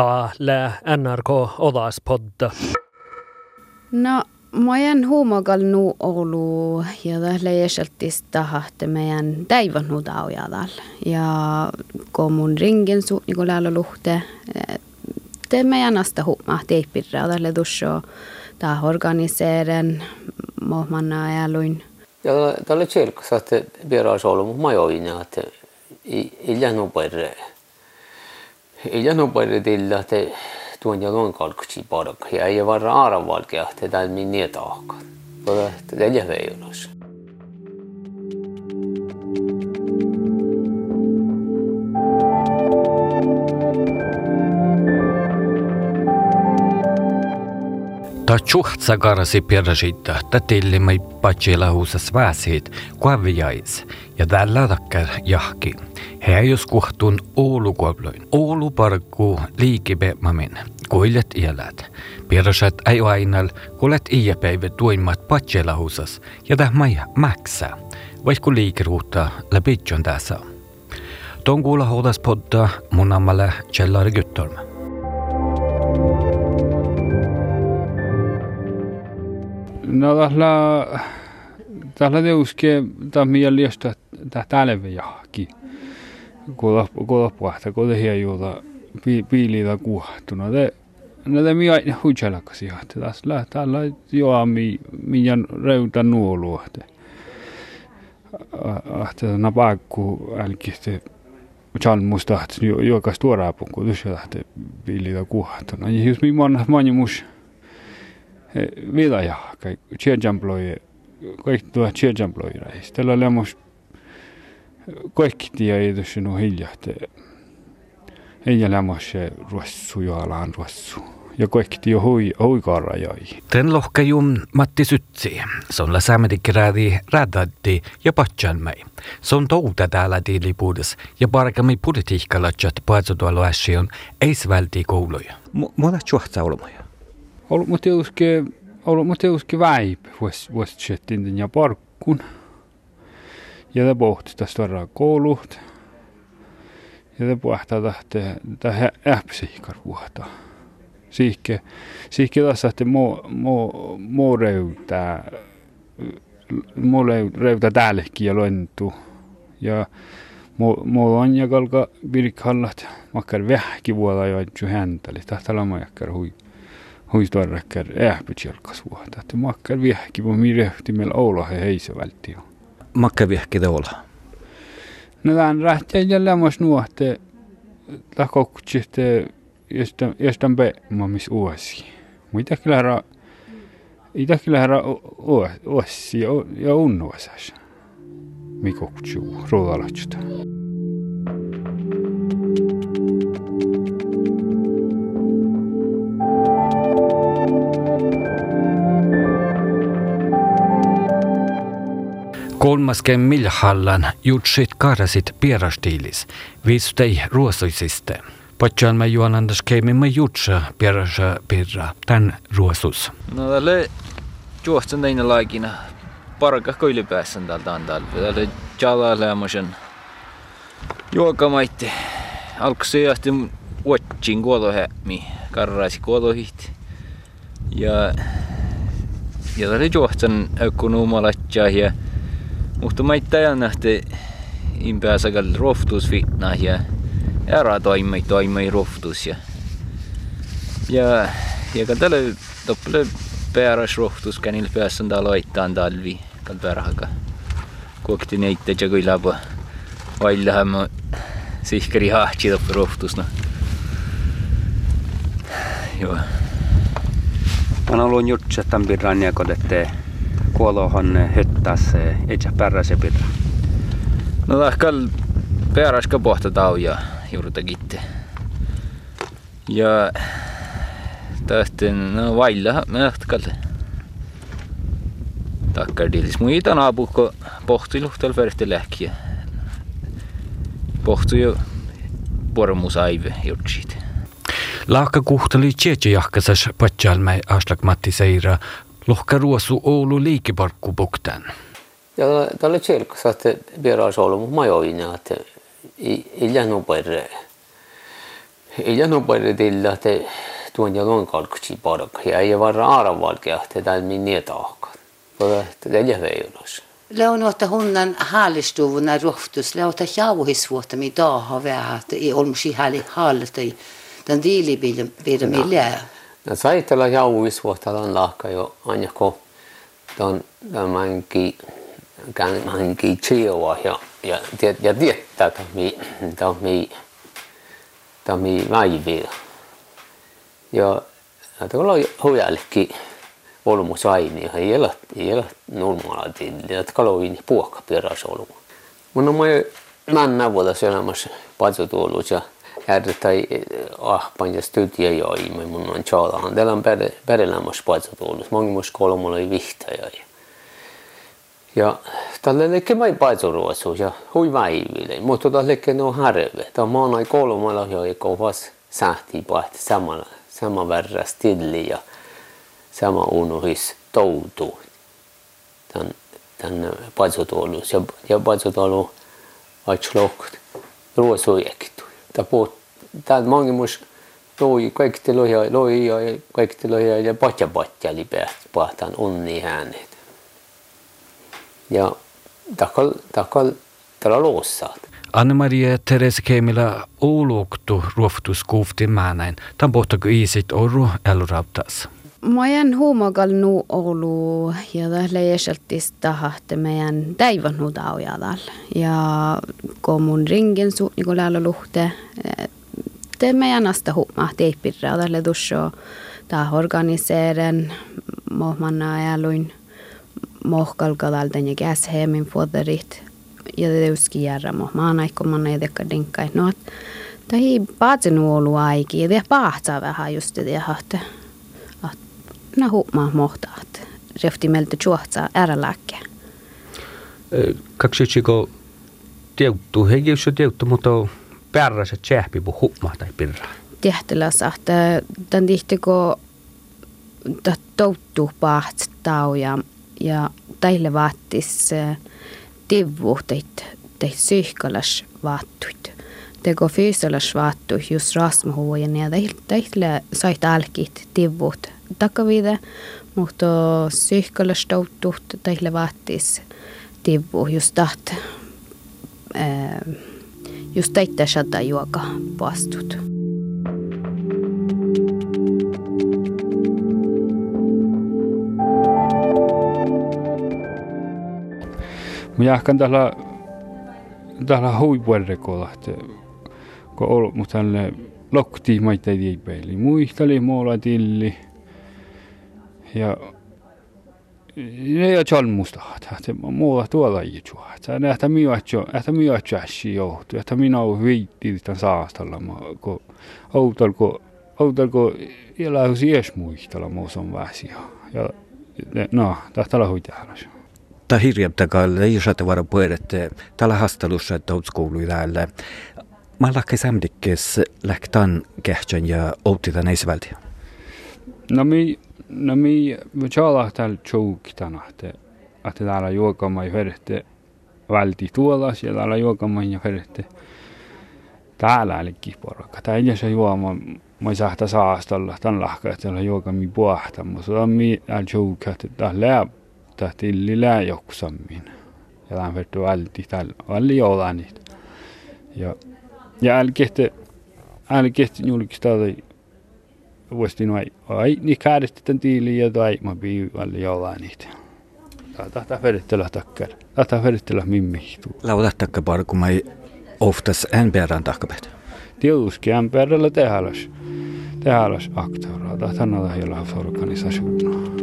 Täällä NRK Odaspodda. No, mä jään huumagal nu Oulu ja tällä jäseltis tahatte meidän täivän nu taujadal. Ja kun mun ringen suut niin kuin luhte, te meidän asta huuma teipirra tällä tuossa tää organiseeren mohmanna ajaluin. Ja tällä tjelkas, että vieras ollut, mutta mä join, että ei, jäänyt perre. Ելանոպարը դելլատե տուանյալոն կալքչի բարակ, եւ առ արավալ կեղտե դալ մինի տաղ։ Որը դելյավ է յոնաշ։ ta tsuhtsa karasi persitta, ta tellimai patsilahuses väeseid, kui abiais ja tälla takker jahki. Jos kuhtun Oulu parkku liikipeemamin, kuillet iälät. Pierasat ei ainal, kuulet iäpäivä tuimmat patsila huusas, ja tähmai mäksä. Vaikku liikeruutta läpi tässä. Ton kuulla houdas podda mun ammalle Kjellari Guttorm. No tällä tällä teuske ta miel liesta ta talve jahki. Kuulla kuulla puhta kuulla hiejuuta piilitä kuhtuna. Te No te mia huichalakas jahti. Tässä lähtää joa mi mian reuta nuoluohte. Ahte na paikku älkiste chalmusta juokas tuoraapu, kun tuossa lähtee piilitä kuhtuna. Ja jos mi manna manjumus vidaja, kai tjejanploi, kaikki tuo räis. Tällä oli mus kaikki tie ei tuossa no hiljahti. Ei se ruossu joalaan ruossu. Ja kaikki tie hui, hui karra jäi. Tän lohkajum Matti Sytsi. Se on läsämedikkäräädi rädätti ja patjanmei. Se on touta täällä tiilipuudessa ja parkami politiikkalla chat paatsotuolla äsken ei svälti kouluja. Muuta juhtsa olmoja ollut mut euske ollut mut euske väip vuos vuos chattin ja parkkun ja te pohti tästä varraa koulut ja te pohtaa tahte tähän äpsiikar vuotta siihke siihke tässä että mo mo mo reytää mo reytää täällekin ja lointu ja mo mo on ja kalka virkhallat makkar vähki vuoda jo häntäli tahta lama jakkar hui huistarrakkar ähpytjelkas vuotta. Että makkar viehki, kun minä rehti meillä olla he heisä. Te olla? No tämän rähtiä ja lämmas nuohte lahkokkutsihte jostain peemamis uusi. Mitä kyllä herra Itä kyllä herra ossi ja unnuasas. Mikokutsu ruodalatsuta. kolmaskümmend miljallan jutsid kaarasid piirastiilis, viisteist ruotsusiste. Potšalme juonandas keemimme jutsa piirasa piirra, tän ruotsus. No tälle juosta näin laikina, parka koili päässä täältä antaa, tälle jala lämmösen juokamaitti. Alkusii asti uotsin kuolohämmi, karraisi kuolohit. Ja, ja tälle juostan ökkunuumalatjaa ja Mutta mä tajan nähti impääsäkäl rohtusvitna ja ära toimei toimei rohtus ja ja ja ka tälle toppele pääras rohtus känil päässä tal aitaan talvi kal pärhaga. Kokti neite ja kui labo välja ma sihkeri hahtsi toppe rohtus no. Joo. Mä olen juttu, että tämän piranjakot, ettei kuolohon hyttäs itse pärräse pidä? No tahkal pearaska pohta tauja juurta kitte. Ja tahtin no vailla mähtkal. Takkar dilis muita naapukko pohti luhtel verti lähkiä. Pohti jo pormusaive jutsit. Laakka kuhteli tjeetje jahkasas patjalmai aslak Matti Seira lohkaruosu Oulu liikeparkku buktan. Ja tällä tjelkas, että vieras ollut, mutta mä join, että ei jäänyt perre. ei jäänyt paljon tillä, että tuon ja luon kalkuksi parka. Ja ei varra aaravalkea, että tämä. Että det är veijonas. Leonota hunnan hallistuvuna rohtus, leota jauhisvuotta, mi daha vähän, ei olmusi häli hallita, den diilibilden millä. No saitella jauhisvuotta on lahka jo aina kun on tämänkin tämänkin chiua ja ja tiet ja tietää mi mi mi väiviä. Ja tuolla hujallekin olmusaini ei ole ei ole normaalia tillia että kaloin puokka perässä olmu. Mun on mai mänä vuoda selämässä patsotuolus ja jäädä tai ahpan ja studia ja imme mun on chaalahan. Täällä on perelämässä patsotuolus. Mongi mus kolmolla ei vihtäjä. Ja, tällä lekke mai patsoruosu ja hui väiville. Mutta tällä lekke no harve. Tämä on ai kolmolla jo ei kovas sähti pahti samalla sama verran stilli ja sama unuhis toutu tämän, tämän patsotuolus ja, ja patsotuolu aitslokt ruosuojektu. Tämä puhut, tämä mangi mus loi kaikki loja, loi ja kaikki loja ja patja patja li pahtan onni äänet. Ja takal, takal, tällä luossaat. Anne-Maria Therese Kemila oluoktu ruoftuskuufti määnäin. Tämän pohtaako iisit oru elurautas? Meidän huumagal nu olu ja leijeltis tahatte meidän täivän nudaujadal. Ja komun ringen su niin kuin luhte. Te meidän asta huumaa teipirra tälle dusho. Tää organiseeren mohmanna ajaluin mohkalkadalten ja käsheemin foderit ja teuski järra mohmaana ikkomanna ja tekka dinkkai. No, tai paatsen olu aiki ja te vähän just det hahte na huomaa mohtaat. Refti meiltä juohtsaa ärälääkke. Kaksitsiko teuttu, hei jos mutta se tjähpi bu huomaa tai pirra. Tehtelä sahta, tämän tihtiko touttu paht tauja ja teille vaattis tivu teit teit syhkalas vaattuit. Teko fyysalas vaattu just rasmahuojen ja teille sait alkit tivut takavide, mutta syhkölöstoutuht teille vaattis tivu just taht just teitte shata juoka pastut. Mä jahkan tällä tällä huipuerrekolla, kun ollut, mutta tälle lokti maita ei peili. Muisteli muulla tilli. ja ja chol mustahat hata muuta tuolla ichu hata ne hata mi ocho hata mi ocho ashi yo hata mi no viitti tan saastalla ma ko autol ko autol ko ela husies muistalla mo son väsi ja no tahta la huitahalas ta hirjabtaga leišate vara põerete tala hastalusse tautskoulu idälle ma lakke samdikes lähtan kehtsan ja outida neisväldi no mi no mi vajala tal chouk tanahte. Että täällä juokama ja hörhte välti tuolas ja täällä juokama ja hörhte täällä olikin porukka. Ei se juoma mä sahta saastalla tän lahka, että täällä juokami puhta. Mutta on mi al chouk, että tää lää, tää tilli lää joksammin. Ja tää on vertu välti täällä. Valli joulaa niitä. Ja, ja älkehte, älkehte julkista vuosti no ai niin kädestä tämän tiiliin ja tai mä pii välillä jollain niitä. Tahtaa verittellä takkar. Tahtaa verittellä mimmihtuu. Lauta takkapar, kun mä oftas en perään takkapet. Tietysti en perällä tehdäläs. Tehdäläs aktoraa. Tahtaa nähdä jollain organisationa.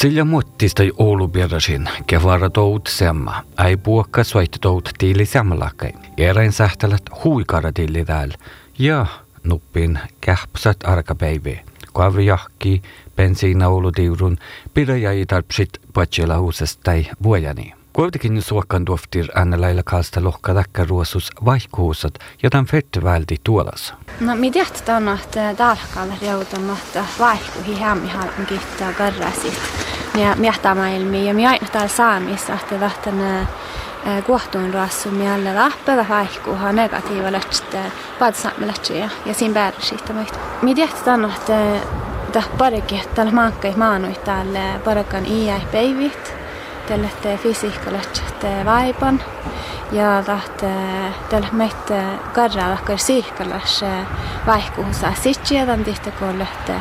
Sillä muuttistai Oulubierrasin kevara tout semma, ei puokka soit tout tiili samlakai. Eräin sähtälät huikara tiili täällä ja nuppin kähpsat arkapäivi. Kavri jahki, bensiina Oulutiurun, pidä jäi tarpsit patsilla huusesta tai vuojani. Kuitenkin suokkan tuoftir anna lailla kalsta lohka takka ruosus vaihkuusat, jotan fette välti tuolas. No mi tehtä on, että talkalla reutamatta vaihkuhi hämmi harmi kittää karrasit. ja miehtämaailmi ja minä aina täällä saamissa, että tahtan kohtuun rassu mielle läppä vaihkuuha negatiivilla paatsaamilla ja siinä päällä siitä meitä. Minä tiedät tänne, että parikin, tällä mankkai maanui täällä parakan iäi päivit, täht fysiikalist eh, vaipan ja täht eh, täht meitä eh, karraa vaikka siikalas vaihkuussa sitchiä tän tihtä kollehte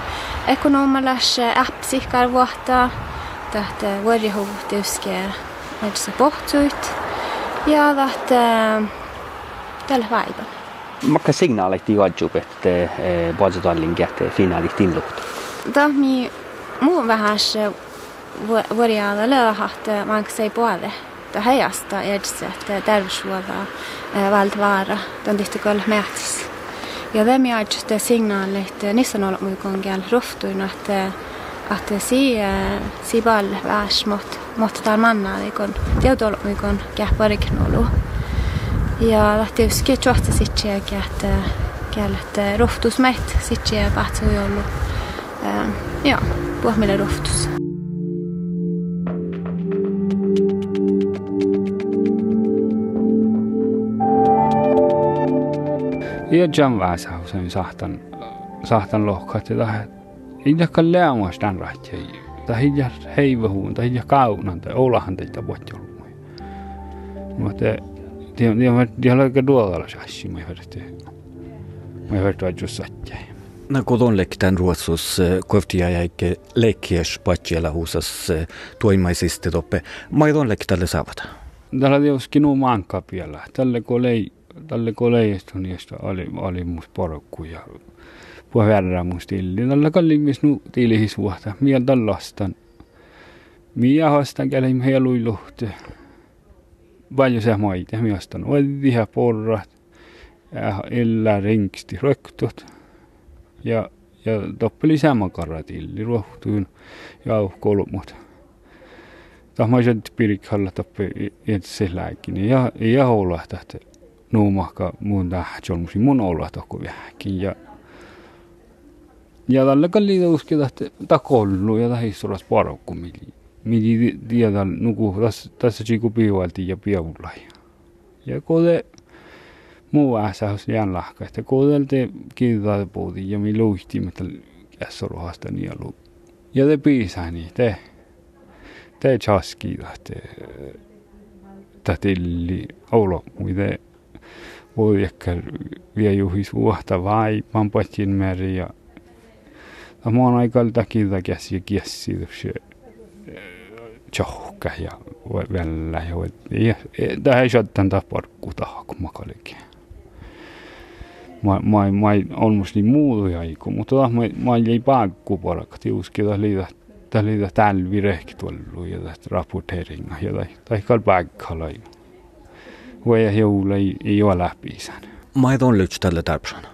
ekonomalas äppsiikar vuotta täht vuorihuvuhtiuske metsa pohtsuit ja täht tällä vaipan. Makka signaalit juodjup, että puolisotuallin kähtee finaalit inlukta? Tämä on vähän vuorialla löyhahte, man se puolelle että heijasta edessä, että terveyshuolta valtavaara, on tehty kyllä määtis. Ja det med att signalet nissä on ollut muikon kiel ruftuin, että että si si ball värs mot mot tar manna det kon det on ollut muikon käppariknolu. Ja että jos ketjuhta sitten että kiel että ruftus meit sitten patsu jollu. Ja, ruftus. Ja jam väsä sen sahtan sahtan lohkat ja tähän. Ei jakka leamas tämän rahtia. Tai ei heivahuun, tai ei kaunan, tai olahan teitä vuotta ollut. Mutta tiedän, tiedän, tiedän, että duolalla sassi, mä hörte. Mä hörte, että just sattia. No kun lektan ruotsus koftia jäikke patjella huusas tuimaisiste toppe. Mä on lektalle saavata. Täällä on joskin nuu mankka vielä. Tälle kun lei tälle koleista niistä oli, oli musta porukku ja puhua verran musta tilli. Tällä kallimis nu tilihis vuotta. Mien lastan. Mia haastan kälim helui luhte. Paljon se maita. Mia haastan oddiha porrat. Ja illa ringsti röktut. Ja, ja toppeli sammakarra tilli ruohtuun. Ja kolmut. Tahmaiset pirikalla toppi itse lääkin. Ja, ja houlahtat nuumahka muun tähtsolmusi mun olla tohku vähäkin ja ja tällä kalli uski tahti takollu ja tahi suras parokku mili. Mili tiedä nuku tässä chiku piivalti ja piavullai ja kode muu äsähys jään lahka. Että kodelte kiitaa puhuti ja mi luihti mitä kässoruhasta nielu ja te piisani te te chaski tahti tahti olo muide ehkä vie juhis vuotta vai pampatsin meri ja mä oon aika takia käsi se tjohka ja välillä ja tämä ei sattan tämä parkku taha kun mä kalikin. Mä, mä, mä on musta niin muuta aiku, mutta mä, mä ei paakku parakka tiuski, tämä liitä tämä liitä tälvi rehki tuolla ja tästä rapporteringa ja tai tai või jõul ei, ei ole piisan. ma ei tunne üldse talle täpselt.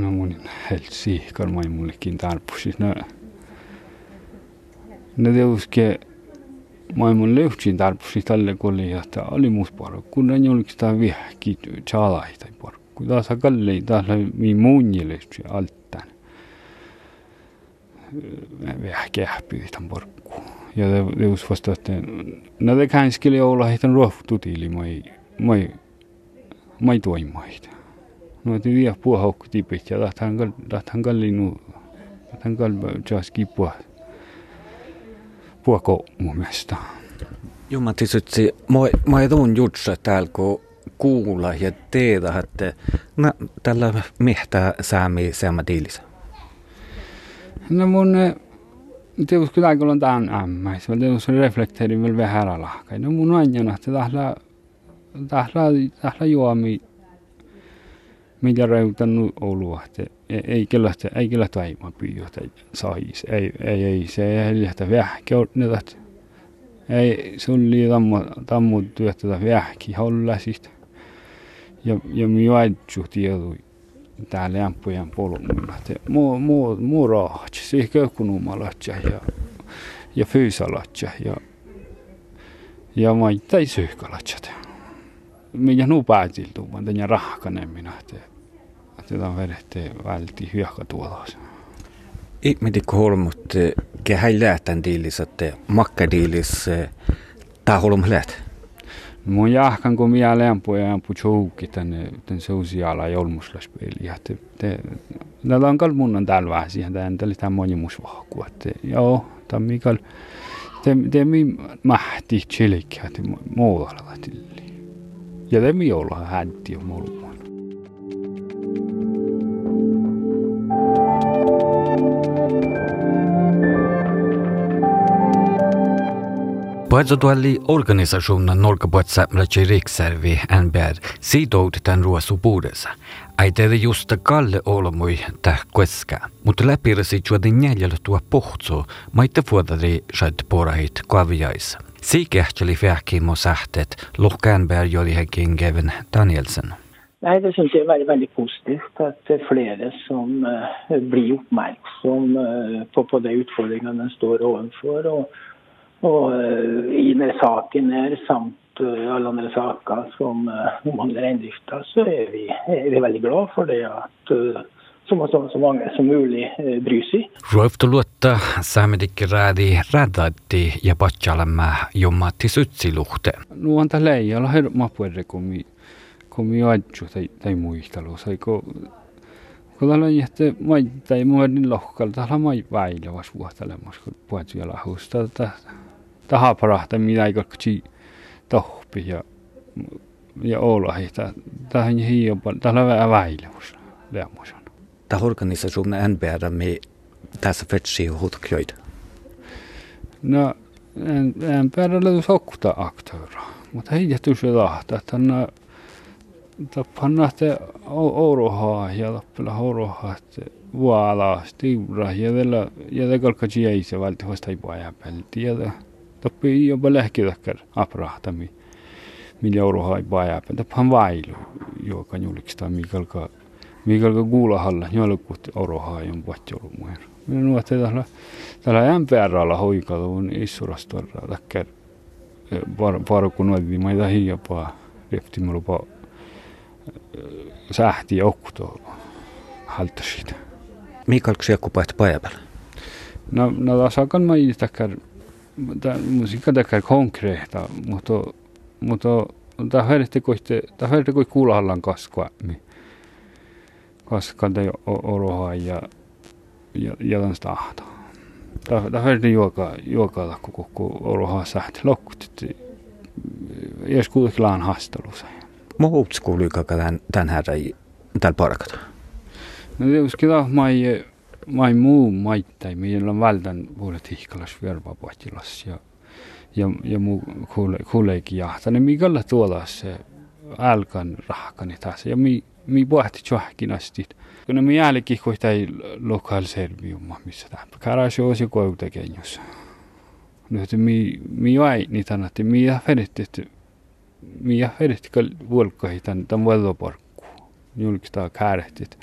no mul on hästi siihkar, ma ei mulle kindla arvusid, no. Nad jõudski, ma ei mulle ühtsid arvusid talle, kui oli jah, ta oli muus paru, kuna ei oleks ta vihki, tšaalai ta ei paru, kui ta sai kalli, ta sai nii muunile alt. Vihki ähpi, ta on porku. Ja det, det just först att när det kan skulle olla hitan ruohtu tili mai mai mai toimait no te dia puha hokku tipit ja tahtan kal tahtan kallinu tahtan kal jaski puha puha ko mun mielestä Joo, mä tietysti, mä, edun jutsa täällä, kun kuulla ja tehdä, että no, tällä mehtää säämi säämä diilisa. No mun Teus kyllä kun on tämän ämmäis, vaan teus reflekteeri vielä vähän alahkai. No mun aina, että tahla, tahla, tahla juomi, mitä reutannut olua, että ei kyllä, ei kyllä taima pyydä, sais, ei, ei, ei, se ei lähtä vähki, että ei, sun lii tammu, tammu työtä vähki, hollasista. Ja, ja mi vaidju tiedui tää lämpujen polumuna. Muu, muu, muu rahatsi, siihen kökkunumalatja ja, ja fyysalatja ja, ja mä ei syyhkalatja. Minä nu päätiltu, vaan tänne rahkanen minä, tätä vedettiin vältti hyökkä tuolla. Ihmitikko holmut kehäi lähtän diilis, että makka diilis tää holm. Mun jahkan kun minä lämpu ja lämpu tjoukki tänne tän sosiaala jolmuslaspeli. Ja te, te, on kal mun on täällä vähän siihen, tämän tällä tämä moni mus vahku. Että joo, tämä mikal, te, te mi mahti että muualla tilli. Ja te mi olla hätti jo mulla. Puolitotuolli organisationen Norkapuotsa Mlachi Riksservi NBR sidoutetaan ruosupuudessa. Äiteede just kalle olomui täh kueska, mutta läpirasi juodin jäljellä tuo pohtso, maitte vuodari shad porahit kavijaisa. Siikehteli fähkimo sähtet, Lohkänberg joli hekin Gavin Danielsen. Nej, det syns jag är väldigt, väldigt positivt att det är flera som uh, blir uppmärksamma uh, på, på de utfordringarna den står ovanför. Och, Og eh, i denne saken her, samt eh, alle andre saker som eh, omhandler reindrifta, så er vi, er vi, veldig glad for det at så, så, så mange som mulig bryr seg. Ruoftoluotta saamedikkiräädi räädati ja patsalemme jommatti sytsiluhte. No on tällä ei ole hirma puhere, kun mi adju tai, tai muistelu. Saiko, kun tällä ei jätte maittain muodin lohkalla, tällä mait väilä vas vuotelemassa, kun puhuttu ja lahusta tästä. Taha parahta mitä ei kokki tohpi ja ja olla hita tähän hiipan tällä vähän on Tämä organisationen NBR med tässä fetsi hutkjöitä. No, en, en päädellä sokkuta aktöra, mutta ei jätty se lahta, että tappannatte ourohaa ja tappella ourohaa että vuala stiura ja tällä ja tällä kalkaji ei se valti ei tappi jopa lähki takkar aprahtami millä ourohaa ei paja pelti tappan vailu joka juliksta mikalka mikalka kuulahalla jolkut ourohaa on patjolu muer minua tällä tällä MPRllä hoikalla issurastorra takkar var kun oli mai dahi jopa repti mulla sähti okto haltasid. Mikael ksiakkupaat päivällä? No, no tässä on mai takkar, musiikka takkar konkreeta, mutta, mutta tämä hörti kohti, tämä hörti kohti kuulahallan kasvaa. Kasvaa tai oroha ja, ja, ja tämän stahta. Tämä hörti juoka, juoka lakku koko oroha sähti lokkut. Jos kuitenkin laan haastelussa. Muut kuuluuko tämän, tämän här i tällä parkata? No tietysti mai, mai muu maittai, meillä on vältän puolet ihkalas vervapotilas ja, ja, ja muu kuuleekin jahtane, mikä olla tuolla se älkan rahkani taas ja mi, mi pohti tjohkin asti. Kun me jälkikin kohtai lokal serviuma, missä tämä karasi osi koulutekenjossa. Nyt mi, mi vai niitä annatti, mi ja feritti, miä erittäin vuolkahi tämän, vuoloparkku. Julkistaa käärähtit.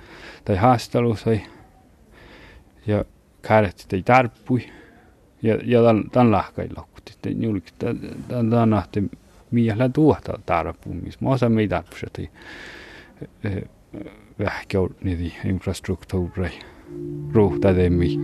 Tai haastelu sai. ja kääretid ei tärpui ja, ja tal, tal lahkai lakutit, ei julki, ta, ta, ta nähti miehellä tuota tarpumis, maassa me ei tarpuseti eh, vähkä niitä infrastruktuureja ruuhta temmiä.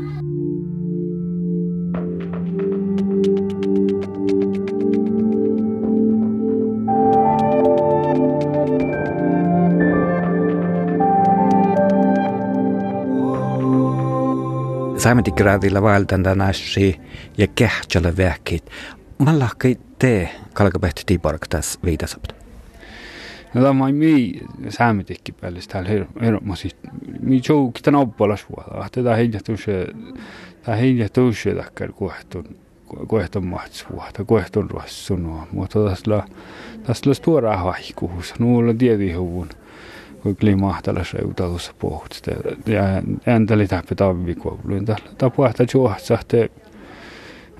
Teemme. Saametikiraadilla vaeltanda näsi ja kähtsälä vähkit. Mä lahkai te kalkapehti tiipark tässä viitasapta. No tämä on mi saametikki päälle täällä hermosi. Mi joukki tän oppalas vuoda. Tätä heijätus tämä heijätus takkar kuehtun kuehtun mahtsvuoda. Kuehtun ruossunua. Mutta tässä tässä tuoraa haikuus. Nuulla tiedihuvun kui kliimahtala seutalus pohti. Ja oli täppi tavvikouluun. Ta puhta juohtsahte.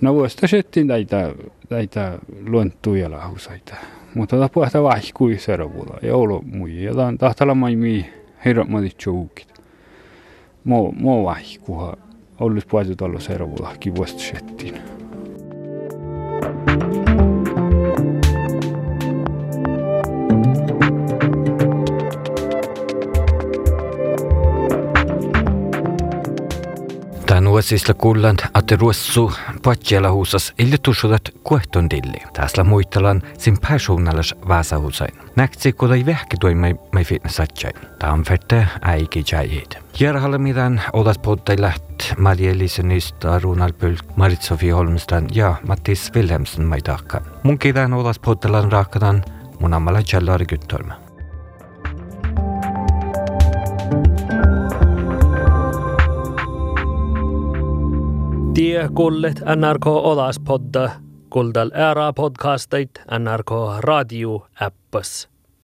No vuosta settiin näitä, näitä luontuja lausaita. Mutta ta puhta vaihkui seuravulla. Ja olo mui. Ja ta tahtala mai mii herramadi joukit. Mo, mo vaihkuha. Ollut puhta talo seuravulla. Kivuosta settiin. Vuosisla kullan, että ruossu patjella huusas ille tusudat kuehton dilli. Tässä muistelan sin persoonallis kun ei vähki mai, mai fitnessatjain. Fette äiki jäijit. Järhalle mitään odat läht Maria Elisenista, Ronald Pylk, Marit Sofie Holmstrand ja Mattis Wilhelmsen mai takka. Mun kiitän odas podtailan raakadan mun ammalla gyttorma. Tie kullet NRK Olaspodda, kuldal ära podcastait NRK radio äppas.